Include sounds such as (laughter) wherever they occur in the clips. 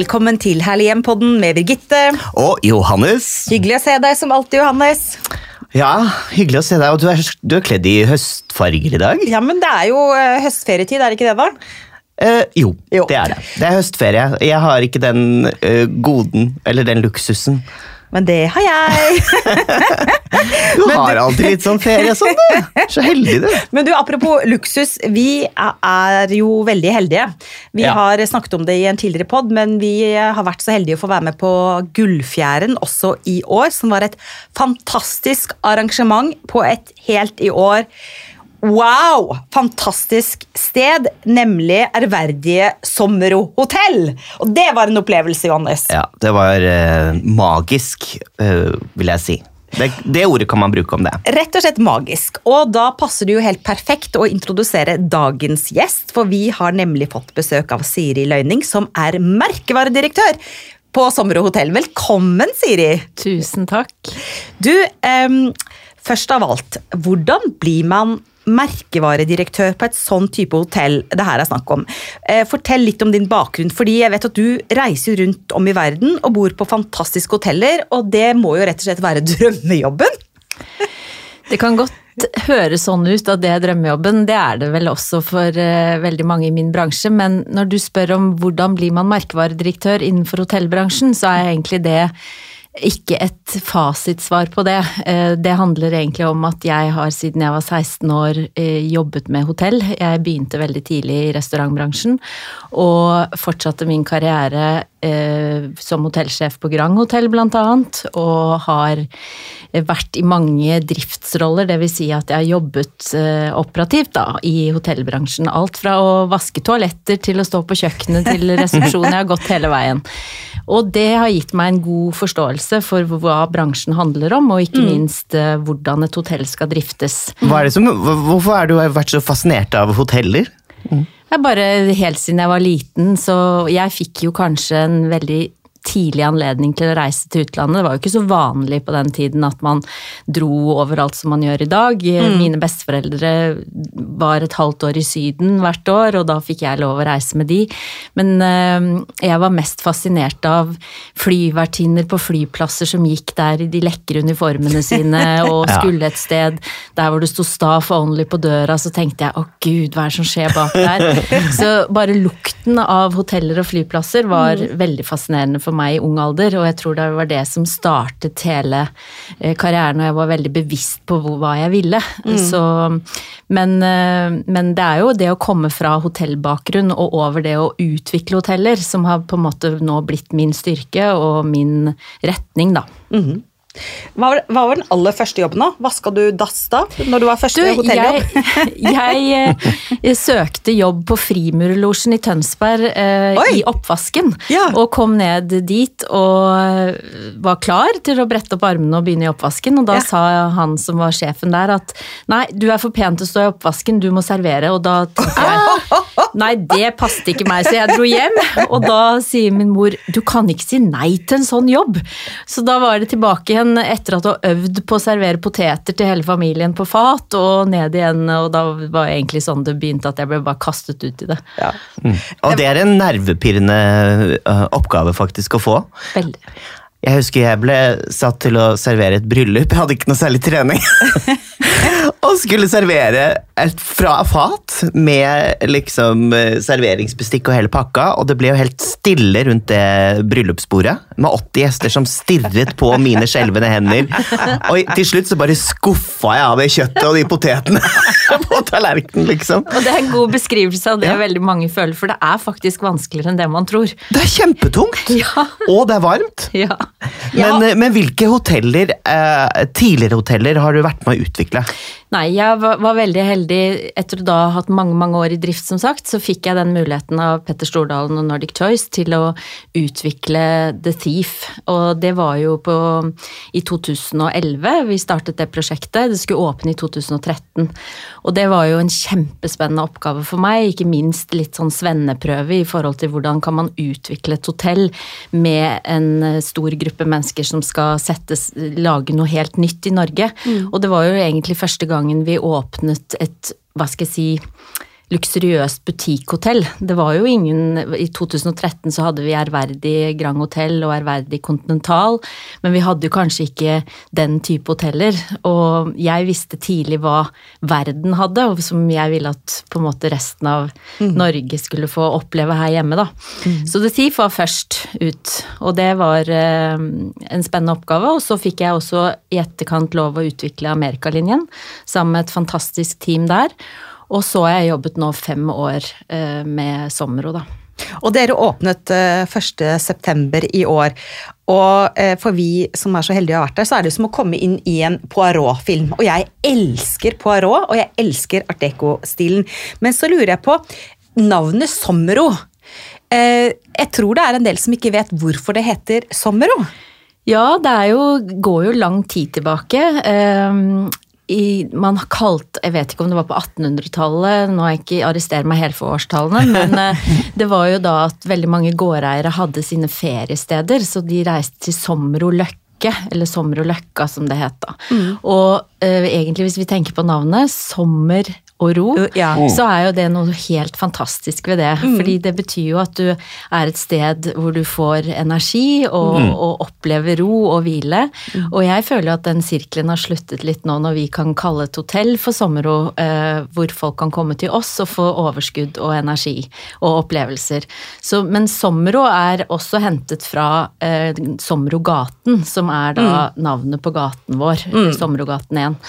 Velkommen til Herlig hjem-podden med Birgitte. Og Johannes. Hyggelig å se deg som alltid, Johannes. Ja, hyggelig å se deg. Og du er, du er kledd i høstfarger i dag. Ja, men det er jo eh, høstferietid, er det ikke det, da? Uh, jo, Jo. det er det. Det er høstferie. Jeg har ikke den uh, goden, eller den luksusen. Men det har jeg. (laughs) Du har alltid litt sånn ferie sånn, du. Så heldig, du. Men du, apropos luksus, vi er jo veldig heldige. Vi Ja. har snakket om det i en tidligere pod, men vi har vært så heldige å få være med på Gullfjæren også i år, som var et fantastisk arrangement på et helt i år Wow! Fantastisk sted, nemlig ærverdige Sommero hotell. Og det var en opplevelse, Johannes. Ja, det var eh, magisk, eh, vil jeg si. Det, det ordet kan man bruke om det. Rett og slett magisk. Og da passer det jo helt perfekt å introdusere dagens gjest, for vi har nemlig fått besøk av Siri Løyning, som er merkevaredirektør på Sommero hotell. Velkommen, Siri. Tusen takk. Du, em, først av alt, hvordan blir man merkevaredirektør på et sånn type hotell det her er snakk om? Eh, fortell litt om din bakgrunn, fordi jeg vet at du reiser rundt om i verden og bor på fantastiske hoteller, og det må jo rett og slett være (laughs) drømmejobben? Det kan godt høres sånn ut at det er drømmejobben. Det er det vel også for eh, veldig mange i min bransje. Men når du spør om hvordan blir man merkevaredirektør innenfor hotellbransjen, så er egentlig det ikke et fasitsvar på det. Eh, Det handler egentlig om at jeg har siden jeg var 16 år eh, jobbet med hotell. Jeg begynte veldig tidlig i restaurantbransjen og fortsatte min karriere eh, som hotellsjef på Grand Hotell annet, og har vært i mange driftsroller, dvs. Si at jeg har jobbet operativt da, i hotellbransjen. Alt fra å vaske toaletter til å stå på kjøkkenet til resepsjonen. Jeg har gått hele veien. Og det har gitt meg en god forståelse for hva bransjen handler om, og ikke minst eh, hvordan et hotell skal driftes. Hva er det som, hvorfor har du vært så fascinert av hoteller? Mm. Jeg bare helt siden jeg var liten, så jeg fikk jo kanskje en veldig tidlig anledning til å reise til utlandet. Det var jo ikke så vanlig på den tiden at man dro overalt som man gjør i dag. Mine besteforeldre var et halvt år i Syden hvert år, og da fikk jeg lov å reise med de. Men eh, jeg var mest fascinert av flyvertinner på flyplasser som gikk der i de lekre uniformene sine (laughs) og skulle et sted der hvor det sto 'staff only' på døra, så tenkte jeg 'å gud, hva er det som skjer bak der'? (laughs) Så bare lukten av hoteller og flyplasser var veldig fascinerende for meg i ung alder, og jeg tror det var det som startet hele eh, karrieren, og jeg var veldig bevisst på hva jeg ville. Så, men, eh, men det er jo det å komme fra hotellbakgrunn og over det å utvikle hoteller som har på en måte nå blitt min styrke og min retning, da. Hva var, hva var den aller første jobben da? Vaska du dass da? Når du var første Du, hotelljobb? jeg, (laughs) jeg, jeg, søkte jobb på Frimurlosjen i Tønsberg eh, i oppvasken. Ja. Og kom ned dit og eh, var klar til å brette opp armene og begynne i oppvasken. Og da Ja. sa han som var sjefen der at nei, du er for pen til å stå i oppvasken, du må servere. Og da tenkte jeg nei, det passet ikke meg, så jeg dro hjem. Og da sier min mor du kan ikke si nei til en sånn jobb. Så da var det tilbake igjen etter at du har øvd på å servere poteter til hele familien på fat, og ned igjen. Og da var det egentlig sånn det begynte, at jeg ble bare kastet ut i det. Ja. Og det er en nervepirrende eh, oppgave faktisk å få. Veldig. Jeg husker jeg ble satt til å servere et bryllup. Jeg hadde ikke noe særlig trening. (laughs) og skulle servere et fra fat med liksom eh, serveringsbestikk og hele pakka. Og det ble jo helt stille rundt det bryllupsbordet med 80 gjester som stirret på mine skjelvende hender. Og til slutt så bare skuffa jeg av det kjøttet og de potetene (laughs) på tallerkenen, liksom. Og det er en god beskrivelse av det Ja. veldig mange føler, for det er faktisk vanskeligere enn det man tror. Det er kjempetungt! Ja. Og det er varmt. Ja. Men, eh, men hvilke hoteller, eh, tidligere hoteller har du vært med å utvikle? Nei, jeg var, veldig heldig. Etter å da ha hatt mange mange år i drift, som sagt, så fikk jeg den muligheten av Petter Stordalen og Nordic Choice til å utvikle The Thief. Og det var jo på, i 2011 vi startet det prosjektet. Det skulle åpne i 2013. Og det var jo en kjempespennende oppgave for meg, ikke minst litt sånn svenneprøve i forhold til hvordan kan man utvikle et hotell med en eh, stor gruppe mennesker som skal settes, lage noe helt nytt i Norge. Og det var jo egentlig første gangen vi åpnet et, hva skal jeg si, luksuriøst butikkhotell. Det var jo ingen I 2013 så hadde vi ærverdig Grand Hotell og ærverdig Continental, men vi hadde jo kanskje ikke den type hoteller. Og jeg visste tidlig hva verden hadde, og som jeg ville at på en måte resten av mm. Norge skulle få oppleve her hjemme, da. Mm. Så The Thief var først ut, og det var eh, en spennende oppgave. Og så fikk jeg også i etterkant lov å utvikle Amerikalinjen sammen med et fantastisk team der. Og så har jeg jobbet nå fem år eh, med Sommero, da. Og dere åpnet 1.9. i år. Og eh, for vi som er så heldige å ha vært der, så er det som å komme inn i en Poirot-film. Og jeg elsker Poirot, og jeg elsker art deco-stilen. Men så lurer jeg på navnet Sommero. Eh, jeg tror det er en del som ikke vet hvorfor det heter Sommero. Ja, det jo, går jo lang tid tilbake i, man har kalt Jeg vet ikke om det var på 1800-tallet, nå har jeg ikke arrester meg helt for årstallene, men (laughs) eh, det var jo da at veldig mange gårdeiere hadde sine feriesteder, så de reiste til Sommero Løkke, eller Sommero Løkka som det het da. Mm. Og uh, egentlig hvis vi tenker på navnet, Sommer og ro, ja. Mm. så er jo det noe helt fantastisk ved det. Mm. Fordi det betyr jo at du er et sted hvor du får energi og, mm. og opplever ro og hvile. Mm. Og jeg føler at den sirkelen har sluttet litt nå når vi kan kalle et hotell for sommerro, eh, hvor folk kan komme til oss og få overskudd og energi og opplevelser. Så, men sommerro er også hentet fra eh, Sommerrogaten, som er da mm. navnet på gaten vår. Mm. Sommerrogaten 1.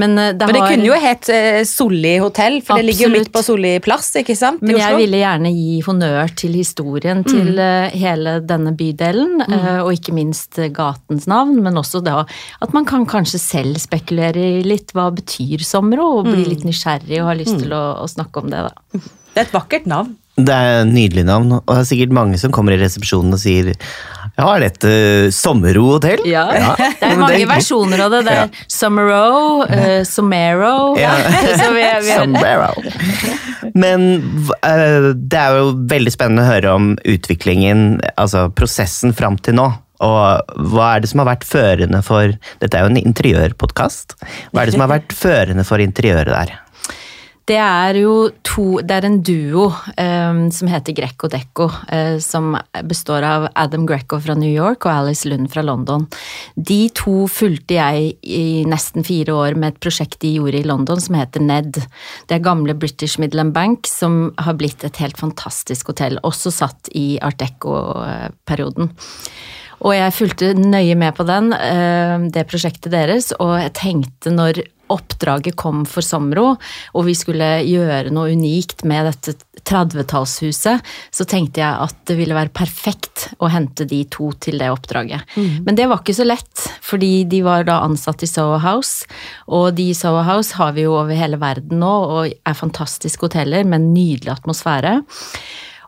Men, eh, det, men det har, kunne jo hett eh, Solli hotell, for Absolutt. det ligger jo midt på Solli plass, ikke sant? Men jeg ville gjerne gi honnør til historien mm. til uh, hele denne bydelen, mm. uh, og ikke minst uh, gatens navn, men også da at man kan kanskje selv spekulere litt hva betyr Sommero, og bli mm. litt nysgjerrig og ha lyst mm. til å, å snakke om det, da. Det er et vakkert navn. Det er et nydelig navn, og det er sikkert mange som kommer i resepsjonen og sier ja, er dette Sommero hotell? Ja. ja. (laughs) det er mange versjoner av det. Det er ja. Sommero, uh, Somero ja. (laughs) Sommero. Men uh, det er jo veldig spennende å høre om utviklingen, altså prosessen fram til nå. Og hva er det som har vært førende for Dette er jo en interiørpodkast. Hva er det som har vært førende for interiøret der? Det er jo to Det er en duo um, som heter Greco Deco, uh, som består av Adam Greco fra New York og Alice Lund fra London. De to fulgte jeg i nesten fire år med et prosjekt de gjorde i London som heter NED. Det er gamle British Midland Bank som har blitt et helt fantastisk hotell, også satt i art deco-perioden. Og jeg fulgte nøye med på den, det prosjektet deres, og jeg tenkte når oppdraget kom for Somro, og vi skulle gjøre noe unikt med dette 30-tallshuset, så tenkte jeg at det ville være perfekt å hente de to til det oppdraget. Mm. Men det var ikke så lett, fordi de var da ansatt i Soho House, og de i Soho House har vi jo over hele verden nå, og er fantastiske hoteller med en nydelig atmosfære.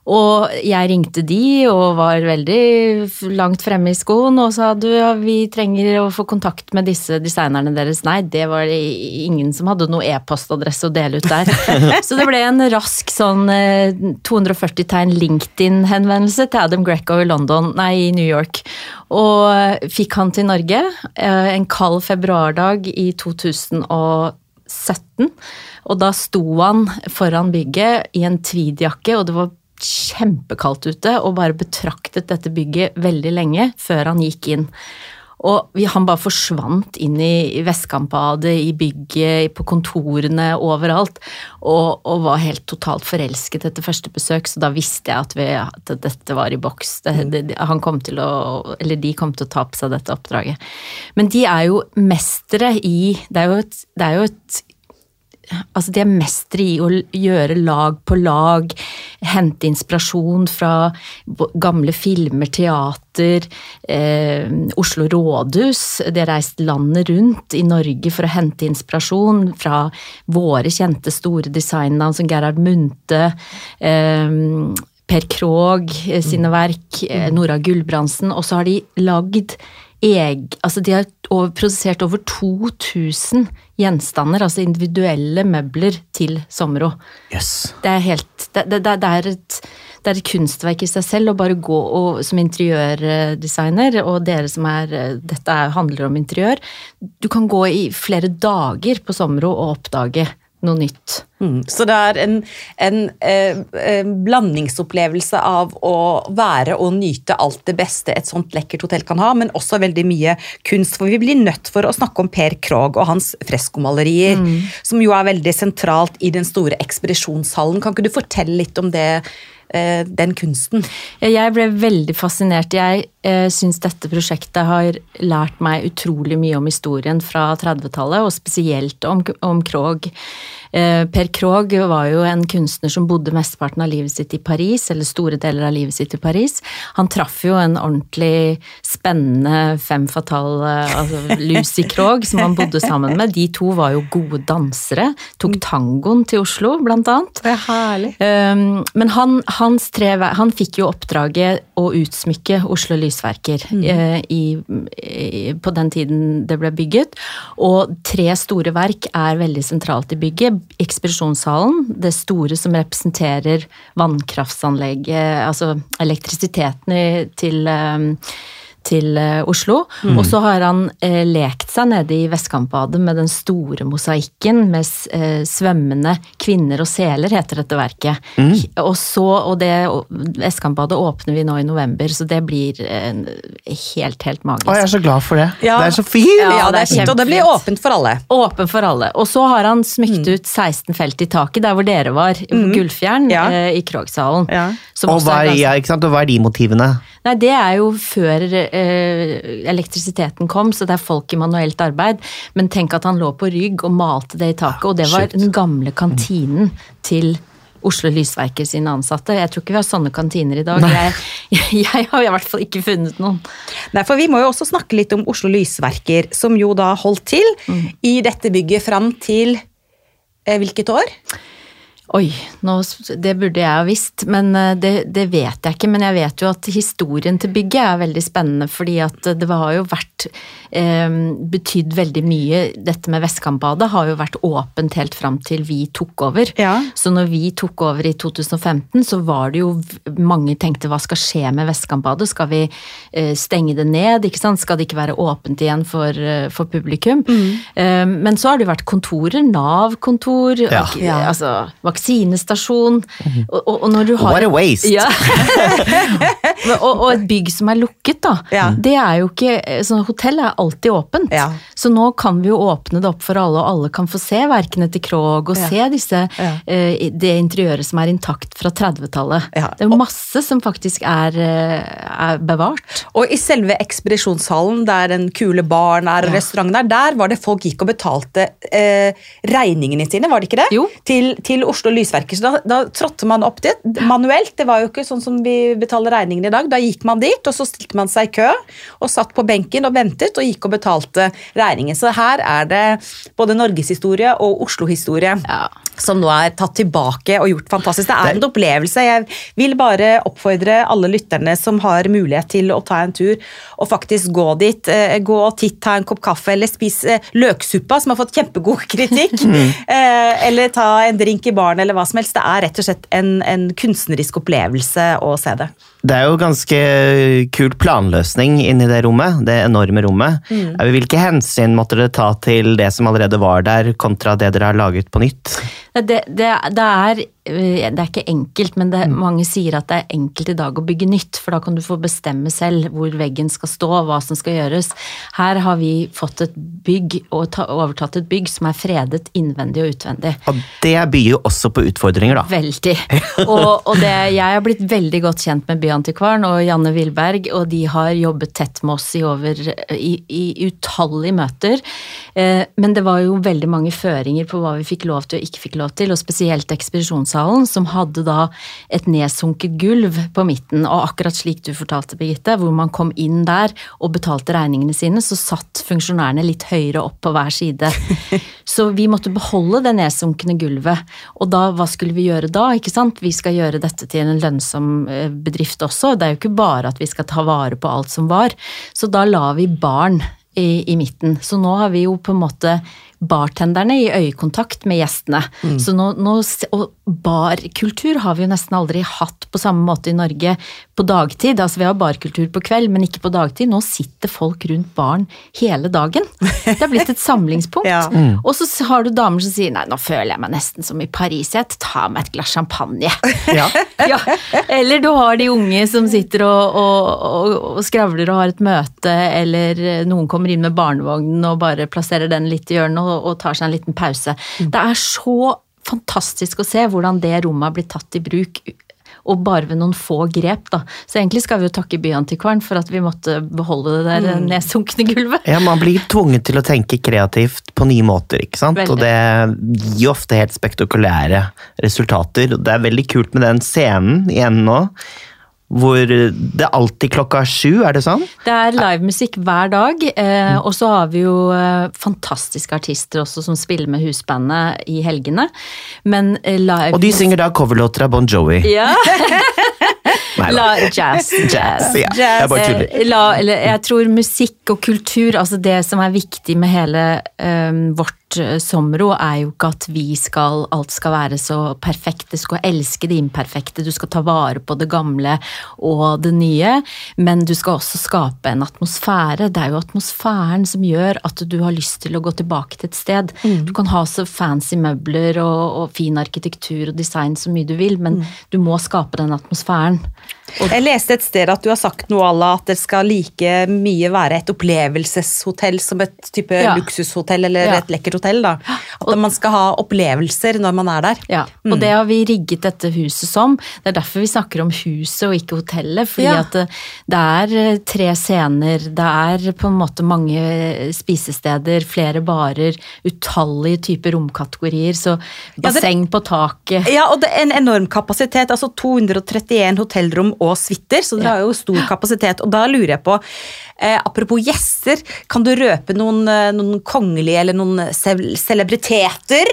Og jeg ringte de og var veldig langt fremme i skoen og sa du, ja, vi trenger å få kontakt med disse designerne deres. Nei, det var det ingen som hadde noe e-postadresse å dele ut der. (laughs) Så det ble en rask sånn 240 eh, tegn LinkedIn-henvendelse til Adam Greco i London, nei, i New York. Og fikk han til Norge eh, en kald februardag i 2017. Og da sto han foran bygget i en tweedjakke, og det var kjempekaldt ute og bare betraktet dette bygget veldig lenge før han gikk inn. Og han bare forsvant inn i vestkampadet, i bygget, på kontorene, overalt. Og, og, var helt totalt forelsket etter første besøk, så da visste jeg at, vi, at dette var i boks. Det, det, han kom til å, eller de kom til å ta på seg dette oppdraget. Men de er jo mestere i Det er jo et, det er jo et Altså, de er mestere i å gjøre lag på lag, hente inspirasjon fra gamle filmer, teater, eh, Oslo rådhus. De har reist landet rundt i Norge for å hente inspirasjon fra våre kjente store designnavn som Gerhard Munthe. Eh, per Krogh eh, sine verk, eh, Nora Gulbrandsen, og så har de lagd eg, altså de har over, produsert over 2000 gjenstander, altså individuelle møbler, til Sommero. Yes. Det er helt det, det, det, er et, det, er et, kunstverk i seg selv å bare gå og, som interiørdesigner, og dere som er Dette er, handler om interiør. Du kan gå i flere dager på Sommero og oppdage noe nytt. Mm. Så det er en, en en, eh, blandingsopplevelse av å være og nyte alt det beste et sånt lekkert hotell kan ha, men også veldig mye kunst. For vi blir nødt for å snakke om Per Krogh og hans freskomalerier, som jo er veldig sentralt i den store ekspedisjonshallen. Kan ikke du fortelle litt om det? Eh, Den kunsten. Jeg ble veldig fascinert. Jeg eh, syns dette prosjektet har lært meg utrolig mye om historien fra 30-tallet, og spesielt om, om Krogh. Eh, per Krogh var jo en kunstner som bodde mesteparten av livet sitt i Paris, eller store deler av livet sitt i Paris. Han traff jo en ordentlig spennende fem fatale, altså Lucy Krogh, som han bodde sammen med. De to var jo gode dansere. Tok tangoen til Oslo, blant annet. Det er herlig. Um, men han, hans tre, han fikk jo oppdraget å utsmykke Oslo Lysverker mm. i, i, på den tiden det ble bygget. Og tre store verk er veldig sentralt i bygget. Ekspedisjonssalen, det store som representerer vannkraftsanlegget, altså elektrisiteten til um, til Oslo. Oslo. Og så har han eh, lekt seg nede i Vestkantbadet med den store mosaikken med eh, svømmende kvinner og seler, heter dette verket. Og så, og det Vestkantbadet åpner vi nå i november, så det blir eh, helt, helt magisk. Å, jeg er så glad for det. Ja. Det er så fint! Ja, Ja, det er fint, og det blir åpent for alle. Åpen for alle. Og så har han smykt ut 16 felt i taket, der hvor dere var, mm. Gullfjern, Ja. eh, i Krogsalen. Ja. Og hva er er, ganske- ja, ikke sant? og hva er de motivene? Nei, det er jo før eh, elektrisiteten kom, så det er folk i manuelt arbeid. Men tenk at han lå på rygg og malte det i taket, og det var den gamle kantinen til Oslo Lysverker sine ansatte. Jeg tror ikke vi har sånne kantiner i dag. Jeg, (laughs) jeg har i hvert fall ikke funnet noen. Nei, for Vi må jo også snakke litt om Oslo Lysverker, som jo da holdt til i dette bygget fram til eh, hvilket år? Oi, nå, det burde jeg ha visst, men eh, det, det vet jeg ikke. Men jeg vet jo at historien til bygget er veldig spennende, fordi at det har jo vært eh, betydd veldig mye. Dette med Vestkantbadet har jo vært åpent helt fram til vi tok over. Ja. Så når vi tok over i 2015, så var det jo Mange tenkte hva skal skje med Vestkantbadet? Skal vi eh, stenge det ned? ikke sant? Skal det ikke være åpent igjen for, eh, for publikum? Eh, men så har det jo vært kontorer. Nav-kontor, Ja. altså vaksinestasjon. Og, og, og når du har What a waste! ja. (laughs) Og, og et bygg som er lukket, da. Ja. Det er jo ikke sånn, Hotell er alltid åpent. Ja. Så nå kan vi jo åpne det opp for alle, og alle kan få se verkene til Krog, og Ja. se disse, Ja. eh, det interiøret som er intakt fra 30-tallet. Ja. Det er jo masse som faktisk er, eh, er bevart. Og i selve ekspedisjonshallen, der den kule baren er, og restauranten er, der var det folk gikk og betalte eh, regningene sine, var det ikke det? Jo. Til, til Oslo Lysverker. Så da, da trådte man opp dit manuelt. Det var jo ikke sånn som vi betaler regningene i dag. Da gikk man dit, og så stilte man seg i kø og satt på benken og ventet og gikk og betalte regningen. Så her er det både norgeshistorie og Oslo-historie Ja. Som nå er tatt tilbake og gjort fantastisk. Det er en opplevelse. Jeg vil bare oppfordre alle lytterne som har mulighet til å ta en tur, og faktisk gå dit. eh, Gå og titt, ta en kopp kaffe, eller spise løksuppa, som har fått kjempegod (laughs) kritikk. eh, Eller ta en drink i baren, eller hva som helst. Det er rett og slett en, en kunstnerisk opplevelse å se det. Det er jo ganske kul planløsning inni det rommet, det enorme rommet. Mm. Hvilke hensyn måtte dere ta til det som allerede var der, kontra det dere har laget på nytt? Det, det, det, er, det er ikke enkelt, men det, mange sier at det er enkelt i dag å bygge nytt, for da kan du få bestemme selv hvor veggen skal stå, hva som skal gjøres. Her har vi fått et bygg, og ta, overtatt et bygg som er fredet innvendig og utvendig. Og det byr jo også på utfordringer, da. Veldig. (laughs) Og, og det, jeg har blitt veldig godt kjent med Byantikvaren og Janne Wilberg, og de har jobbet tett med oss i, over, i, i utallige møter. Eh, Men det var jo veldig mange føringer på hva vi fikk lov til og ikke fikk lov til, og spesielt ekspedisjonssalen, som hadde da et nedsunket gulv på midten, og akkurat slik du fortalte, Birgitte, hvor man kom inn der og betalte regningene sine, så satt funksjonærene litt høyere opp på hver side. (laughs) Så vi måtte beholde det nedsunkne gulvet. Og da, hva skulle vi gjøre da? ikke sant? Vi skal gjøre dette til en lønnsom eh, bedrift også. Det er jo ikke bare at vi skal ta vare på alt som var. Så da la vi barn i, i midten. Så nå har vi jo på en måte bartenderne i øyekontakt med gjestene. Så nå, nå, og barkultur har vi jo nesten aldri hatt på samme måte i Norge på dagtid. Altså vi har barkultur på kveld, men ikke på dagtid. Nå sitter folk rundt baren hele dagen. Det har blitt et samlingspunkt. (laughs) Ja. Og så har du damer som sier nei, nå føler jeg meg nesten som i Paris, jeg tar meg et glass champagne. Ja. (laughs) ja. Eller du har de unge som sitter og, og, og, og skravler og har et møte, eller noen kommer inn med barnevognen og bare plasserer den litt i hjørnet og, og tar seg en liten pause. Det er så fantastisk å se hvordan det rommet har blitt tatt i bruk. Og bare ved noen få grep, da. Så egentlig skal vi jo takke Byantikvaren for at vi måtte beholde det der nedsunkne gulvet. Ja, Man blir tvunget til å tenke kreativt på nye måter, ikke sant? Veldig. og det gir ofte helt spektakulære resultater. Det er veldig kult med den scenen igjen nå, hvor det alltid klokka sju, er det sånn? Det er livemusikk hver dag, eh, og så har vi jo eh, fantastiske artister også som spiller med husbandet i helgene. Men eh, live Og de synger da coverlåter av Bon Jovi. Ja, (laughs) (laughs) Nei, la, jazz, Jazz, jazz. ja. Jeg La, eller, jeg tror musikk og kultur, altså det som er viktig med hele um, vårt eh, somro, er jo ikke at vi skal, alt skal være så perfekt. Du skal elske det imperfekte, du skal ta vare på det gamle og det nye. Men du skal også skape en atmosfære. Det er jo atmosfæren som gjør at du har lyst til å gå tilbake til et sted. Du kan ha så fancy møbler og, og fin arkitektur og design så mye du vil, men du må skape den atmosfæren. Jeg leste et sted at du har sagt noe à la at det skal like mye være et opplevelseshotell som et type Ja. luksushotell eller Ja. et lekkert hotell. da. At man skal ha opplevelser når man er der. Ja, og det har vi rigget dette huset som. Det er derfor vi snakker om huset og ikke hotellet. Fordi Ja. at det, er eh, tre scener, det er på en måte mange eh, spisesteder, flere barer, utallige typer romkategorier, så det- på taket. Ja, og det er en enorm kapasitet. altså 231 hotellrom og suiter, så dere Ja. har jo stor kapasitet. Og da lurer jeg på, eh, apropos gjester, kan du røpe noen, eh, noen kongelige eller noen celebriteter?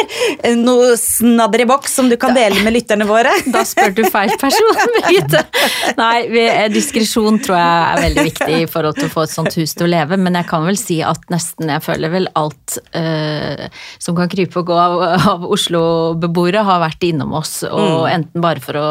Eh, Noe snadder i boks som du kan dele med lytterne våre? (laughs) Da spør du feil person, (laughs) Birgitte. Nei, eh, diskresjon tror jeg er veldig viktig i forhold til å få et sånt hus til å leve, men jeg kan vel si at nesten, jeg føler vel alt eh, som kan krype og gå av, av Oslo-beboere har vært innom oss, og enten bare for å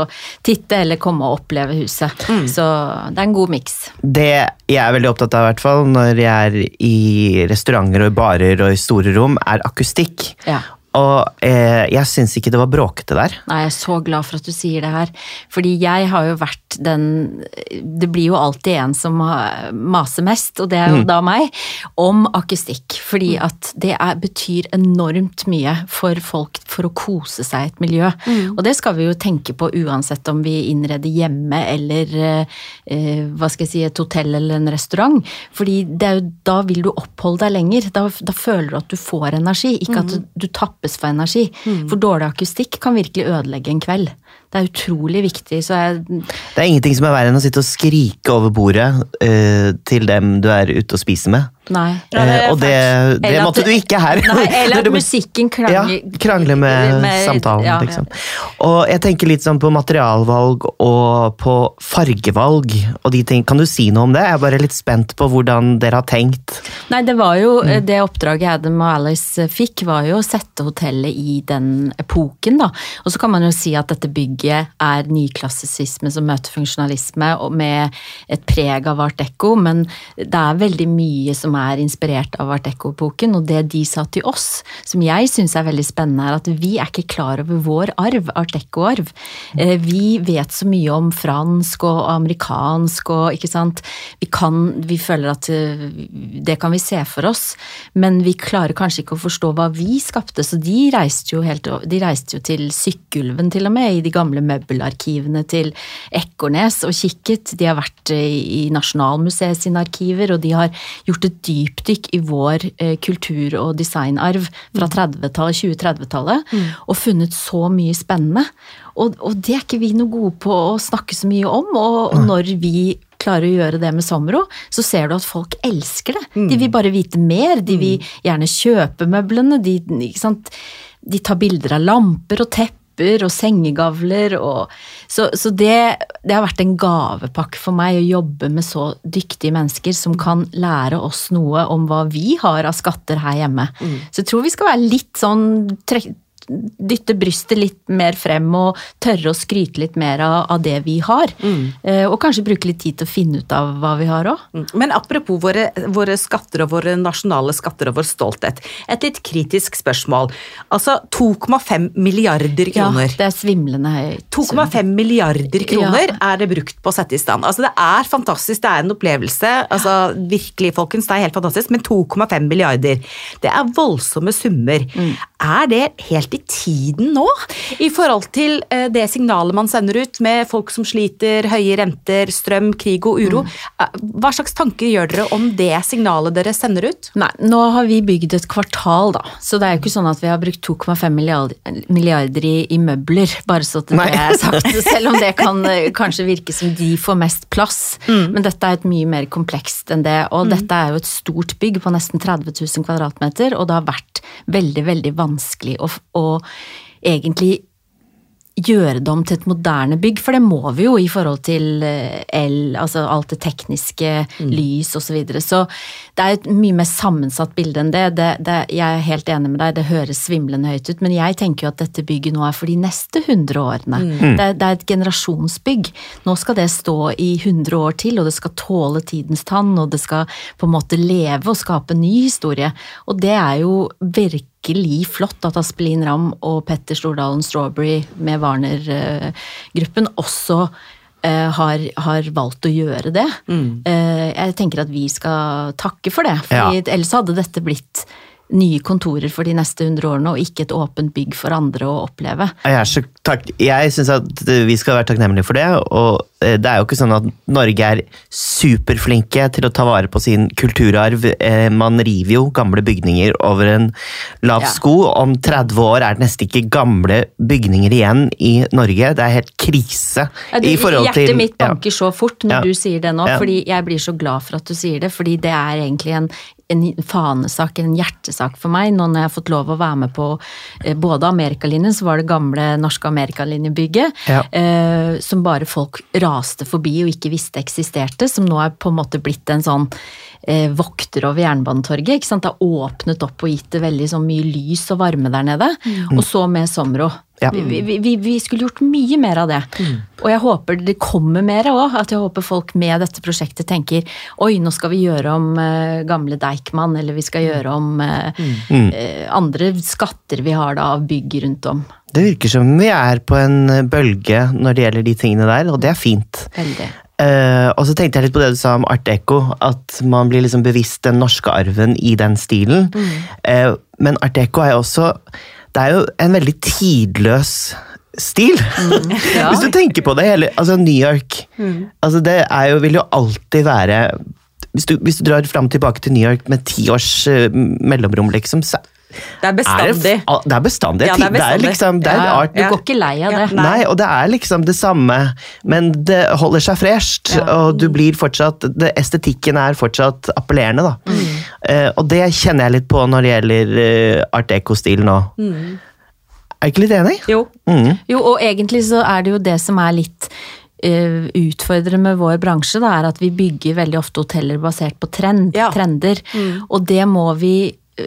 titte eller komme og oppleve huset. Så det er en god miks. Det jeg er veldig opptatt av, i hvert fall, når jeg er i restauranter og i barer og i store rom, er akustikk. Ja. Og eh, jeg syns ikke det var bråkete der. Nei, jeg er så glad for at du sier det her. Fordi jeg har jo vært den Det blir jo alltid en som maser mest, og det er jo da meg, om akustikk. Fordi at det er, betyr enormt mye for folk for å kose seg i et miljø. Og det skal vi jo tenke på uansett om vi innreder hjemme eller eh, hva skal jeg si, et hotell eller en restaurant. Fordi det er jo, da vil du oppholde deg lenger. Da, da føler du at du får energi, ikke at du, du tappes for energi. For dårlig akustikk kan virkelig ødelegge en kveld. Det er utrolig viktig, så jeg Det er ingenting som er verre enn å sitte og skrike over bordet uh, til dem du er ute og spiser med. Nei. Ja, det Eh, og det, det at måtte det- du ikke her. Nei, (laughs) eller at musikken musikken ja, krangler krangle med, samtalen, ja, liksom. Og jeg tenker litt sånn på materialvalg og på fargevalg og de ting. Kan du si noe om det? Jeg er bare litt spent på hvordan dere har tenkt. Nei, det var jo det oppdraget Adam og Alice fikk, var jo å sette hotellet i den epoken, da. Og så kan man jo si at dette bygget er nyklassisisme som møter funksjonalisme, og med et preg av art deco, men det er veldig mye som er inspirert av art deco-epoken, og det de sa til oss, som jeg syns er veldig spennende, er at vi er ikke klar over vår arv, art deco-arv. Eh, Vi vet så mye om fransk og amerikansk og ikke sant. Vi kan, vi føler at eh, det kan vi se for oss, men vi klarer kanskje ikke å forstå hva vi skapte, så de reiste jo helt De reiste jo til Sykkylven til og med, i de gamle møbelarkivene til Ekornes og kikket. De har vært eh, i Nasjonalmuseet sine arkiver, og de har gjort et dypdykk i vår eh, kultur- og designarv fra 30-tallet, 2030-tallet, og funnet så mye spennende. Og, og det er ikke vi noe gode på å snakke så mye om, og, og når vi klarer å gjøre det med Somro, så ser du at folk elsker det. De vil bare vite mer, de vil gjerne kjøpe møblene, de, de tar bilder av lamper og tepper og sengegavler og Så, så det, det har vært en gavepakke for meg å jobbe med så dyktige mennesker som kan lære oss noe om hva vi har av skatter her hjemme. Så jeg tror vi skal være litt sånn dytte brystet litt mer frem og tørre å skryte litt mer av, av det vi har. Eh, og kanskje bruke litt tid til å finne ut av hva vi har òg. Men apropos våre, våre skatter og våre nasjonale skatter og vår stolthet. Et litt kritisk spørsmål. Altså 2,5 milliarder kroner. Ja, det er svimlende høyt. 2,5 milliarder kroner Ja. er det brukt på å sette i stand. Altså Det er fantastisk, det er en opplevelse. Altså Virkelig, folkens, det er helt fantastisk. Men 2,5 milliarder, det er voldsomme summer. Mm. Er det helt i tiden nå? I forhold til eh, det signalet man sender ut med folk som sliter, høye renter, strøm, krig og Mm. uro. Eh, Hva slags tanker gjør dere om det signalet dere sender ut? Nei, nå har vi bygd et kvartal, da. Så det er jo ikke sånn at vi har brukt 2,5 milliarder, i, i møbler, bare så at det er sagt. Selv om det kan eh, kanskje virke som de får mest plass. Men dette er et mye mer komplekst enn det. Og dette er jo et stort bygg på nesten 30 000 kvadratmeter, og det har vært veldig, veldig vanskelig å, å egentlig gjøre det om til et moderne bygg, for det må vi jo i forhold til eh, el, altså alt det tekniske, lys osv. Så, videre. så det er et mye mer sammensatt bilde enn det. Det, det. Jeg er helt enig med deg, det høres svimlende høyt ut, men jeg tenker jo at dette bygget nå er for de neste 100 årene. Det, er- det er et generasjonsbygg. Nå skal det stå i 100 år til, og det skal tåle tidens tann, og det skal på en måte leve og skape en ny historie. Og det er jo virkelig virkelig flott at Aspelin Ramm og Petter Stordalen Strawberry med Warner-gruppen også eh, har, har valgt å gjøre det. Eh, jeg tenker at vi skal takke for det, for Ja. ellers hadde dette blitt nye kontorer for de neste 100 årene, og ikke et åpent bygg for andre å oppleve. Jeg, jeg syns at vi skal være takknemlige for det. Og eh, det er jo ikke sånn at Norge er superflinke til å ta vare på sin kulturarv. Eh, Man river jo gamle bygninger over en lav Ja. sko. Om 30 år er det nesten ikke gamle bygninger igjen i Norge. Det er helt krise. Ja, du, i forhold hjertet til mitt banker så fort når Ja. du sier det nå, Ja. fordi jeg blir så glad for at du sier det, fordi det er egentlig en, en fanesak, en hjertesak for meg, nå når jeg har fått lov å være med på eh, både Amerikalinjen, så var det gamle norske Amerikalinjebygget, Ja. eh, som bare folk raste forbi og ikke visste eksisterte, som nå er på en måte blitt en sånn eh, vokter over Jernbanetorget. ikke sant? Det har åpnet opp og gitt det veldig sånn mye lys og varme der nede. Og så med Somro. Ja. Vi, vi, vi, skulle gjort mye mer av det. Og jeg håper det kommer mer òg. At jeg håper folk med dette prosjektet tenker oi, nå skal vi gjøre om uh, gamle Deichman, eller vi skal gjøre om uh, mm. uh, andre skatter vi har da av bygg rundt om. Det virker som vi er på en bølge når det gjelder de tingene der, og det er fint. Veldig. Uh, og så tenkte jeg litt på det du sa om art deco, at man blir liksom bevisst den norske arven i den stilen. Eh, men art deco er jo også Det er jo en veldig tidløs stil. (laughs) ja. Hvis du tenker på det hele Altså New York altså Det er jo, vil jo alltid være hvis du, hvis du drar fram tilbake til New York med ti års uh, mellomrom, liksom, så Det er er det, bestandig. det er bestandig. Ja, det er det er liksom det er Ja, art du går ikke lei av det. Nei. Nei. og det er liksom det samme, men det holder seg fresht. Ja. Og du blir fortsatt det, Estetikken er fortsatt appellerende, da. Mm. Eh, og det kjenner jeg litt på når det gjelder eh, art deco-stil nå. Mm. Er du ikke litt enig? Jo. Mm. Jo, og egentlig så er det jo det som er litt eh, utfordrende med vår bransje, da, er at vi bygger veldig ofte hoteller basert på trend, Ja. trender. Og det må vi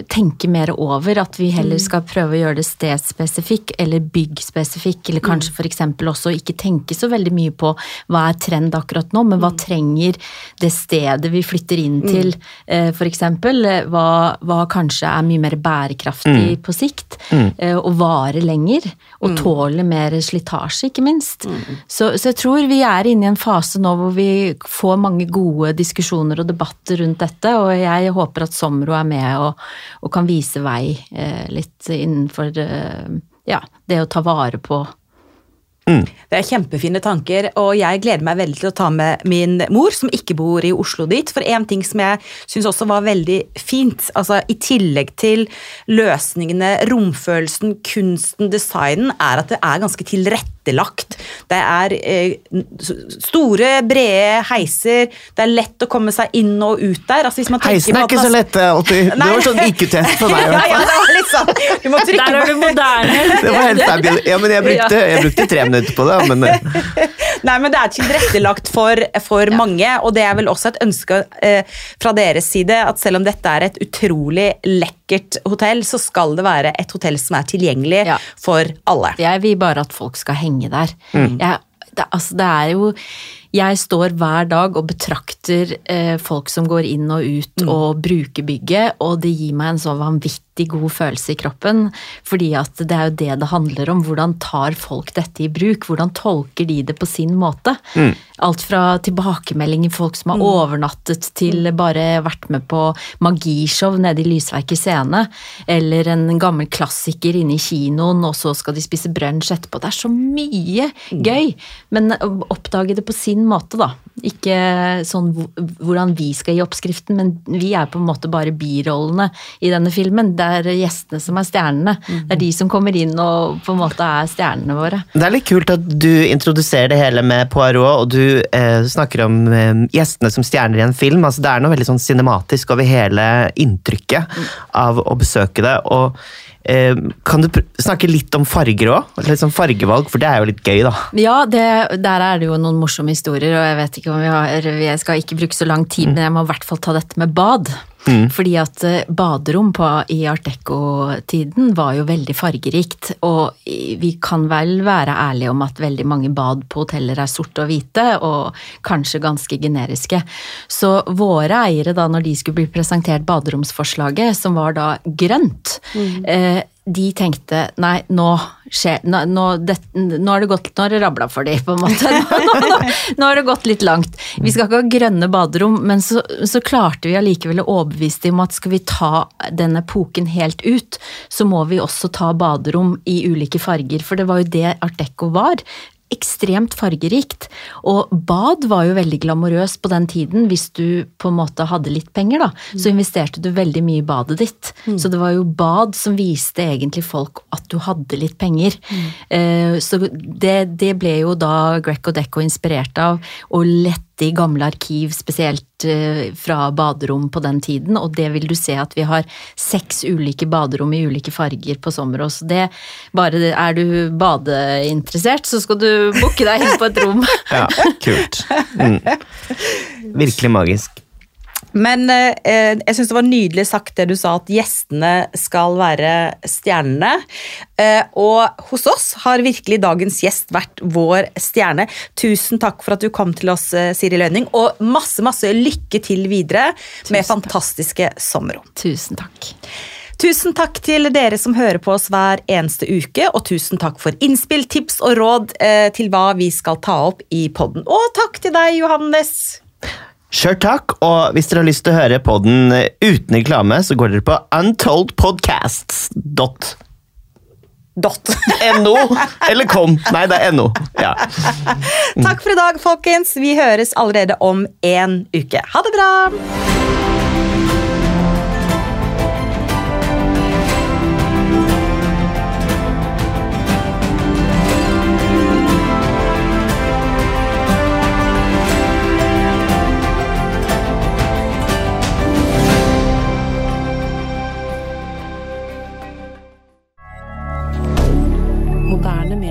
tenke mer over, at vi heller skal prøve å gjøre det stedspesifikk eller byggspesifikk, eller kanskje for eksempel også ikke tenke så veldig mye på hva er trend akkurat nå, men hva trenger det stedet vi flytter inn til, eh, for eksempel. eh, Hva, hva kanskje er mye mer bærekraftig på sikt, eh, og varer lenger, og tåler mer slitasje, ikke minst. Så, så jeg tror vi er inne i en fase nå hvor vi får mange gode diskusjoner og debatter rundt dette, og jeg håper at Somro er med og, og kan vise vei eh, litt innenfor eh, ja, det å ta vare på Det er kjempefine tanker, og jeg gleder meg veldig til å ta med min mor, som ikke bor i Oslo dit. For en ting som jeg syns også var veldig fint, altså i tillegg til løsningene, romfølelsen, kunsten, designen, er at det er ganske tilrettelagt. Det er eh, store, brede heiser, det er lett å komme seg inn og ut der. Altså, hvis man Heisen er ikke så lett alltid. (laughs) Det var sånn IQ-test for meg. (laughs) ja, ja, det var litt sånn Du må trykke Der er du moderne. (laughs) Det var helt fabulous. Ja, men jeg brukte, jeg brukte tre minutter på det. Men eh, Nei, men det er tilrettelagt for, for mange, og det er vel også et ønske eh, fra deres side at selv om dette er et utrolig lekkert hotell, så skal det være et hotell som er tilgjengelig Ja. for alle. Jeg vil bare at folk skal henge der. Mm. Jeg, det, altså, det er jo Jeg står hver dag og betrakter eh, folk som går inn og ut Mm. og bruker bygget, og det gir meg en så vanvittig god følelse i kroppen. Fordi at det er jo det det handler om. Hvordan tar folk dette i bruk? Hvordan tolker de det på sin måte? Mm. Alt fra tilbakemeldinger, folk som har overnattet, til bare vært med på magishow nede i Lysverket scene, eller en gammel klassiker inne i kinoen, og så skal de spise brunsj etterpå. Det er så mye gøy, men oppdage det på sin måte, da. Ikke sånn hvordan vi skal gi oppskriften, men vi er på en måte bare birollene i denne filmen. Det er gjestene som er stjernene. Det er de som kommer inn og på en måte er stjernene våre. det er litt kult at du introduserer det hele med Poirot, og du eh, snakker om eh, gjestene som stjerner i en film. Altså, det er noe veldig sånn cinematisk over hele inntrykket av å besøke det. og eh, Kan du snakke litt om farger òg? Litt sånn fargevalg, for det er jo litt gøy, da. Ja, det, der er det jo noen morsomme historier, og jeg vet ikke om vi har Jeg skal ikke bruke så lang tid, men jeg må i hvert fall ta dette med bad. Fordi at eh, baderom på, i art deco-tiden var jo veldig fargerikt. Og vi kan vel være ærlige om at veldig mange bad på hoteller er sorte og hvite, og kanskje ganske generiske. Så våre eiere, da når de skulle bli presentert baderomsforslaget, som var da grønt, eh, de tenkte nei, nå skjer Nå, nå, det, nå har det gått Nå har det rabla for dem, på en måte. (laughs) Nå, nå, nå har det gått litt langt. Vi skal ikke ha grønne baderom, men så, så klarte vi allikevel å overbevise dem om at skal vi ta den epoken helt ut, så må vi også ta baderom i ulike farger. For det var jo det art deco var ekstremt fargerikt. Og bad var jo veldig glamorøst på den tiden. Hvis du på en måte hadde litt penger, da, så investerte du veldig mye i badet ditt. Så det var jo bad som viste egentlig folk at du hadde litt penger. Eh, Så det, det ble jo da Greco Deco inspirert av, å lette i gamle arkiv, spesielt eh, fra baderom på den tiden, og det vil du se at vi har seks ulike baderom i ulike farger på Sommerås. Det, bare er du badeinteressert, så skal du booke deg inn på et rom. (laughs) Ja, kult. Mm. Virkelig magisk. Men eh, jeg syns det var nydelig sagt det du sa, at gjestene skal være stjernene. Eh, og hos oss har virkelig dagens gjest vært vår stjerne. Tusen takk for at du kom til oss, eh, Siri Lønning, og masse, masse lykke til videre med fantastiske sommerrom. Tusen takk. Tusen takk til dere som hører på oss hver eneste uke, og tusen takk for innspill, tips og råd eh, til hva vi skal ta opp i podden. Og takk til deg, Johannes. Sjøl takk, og hvis dere har lyst til å høre podden uten reklame, så går dere på untoldpodcasts.no. Dot. (laughs) Eller kom. Nei, det er no. Ja. Takk for i dag, folkens. Vi høres allerede om en uke. Ha det bra!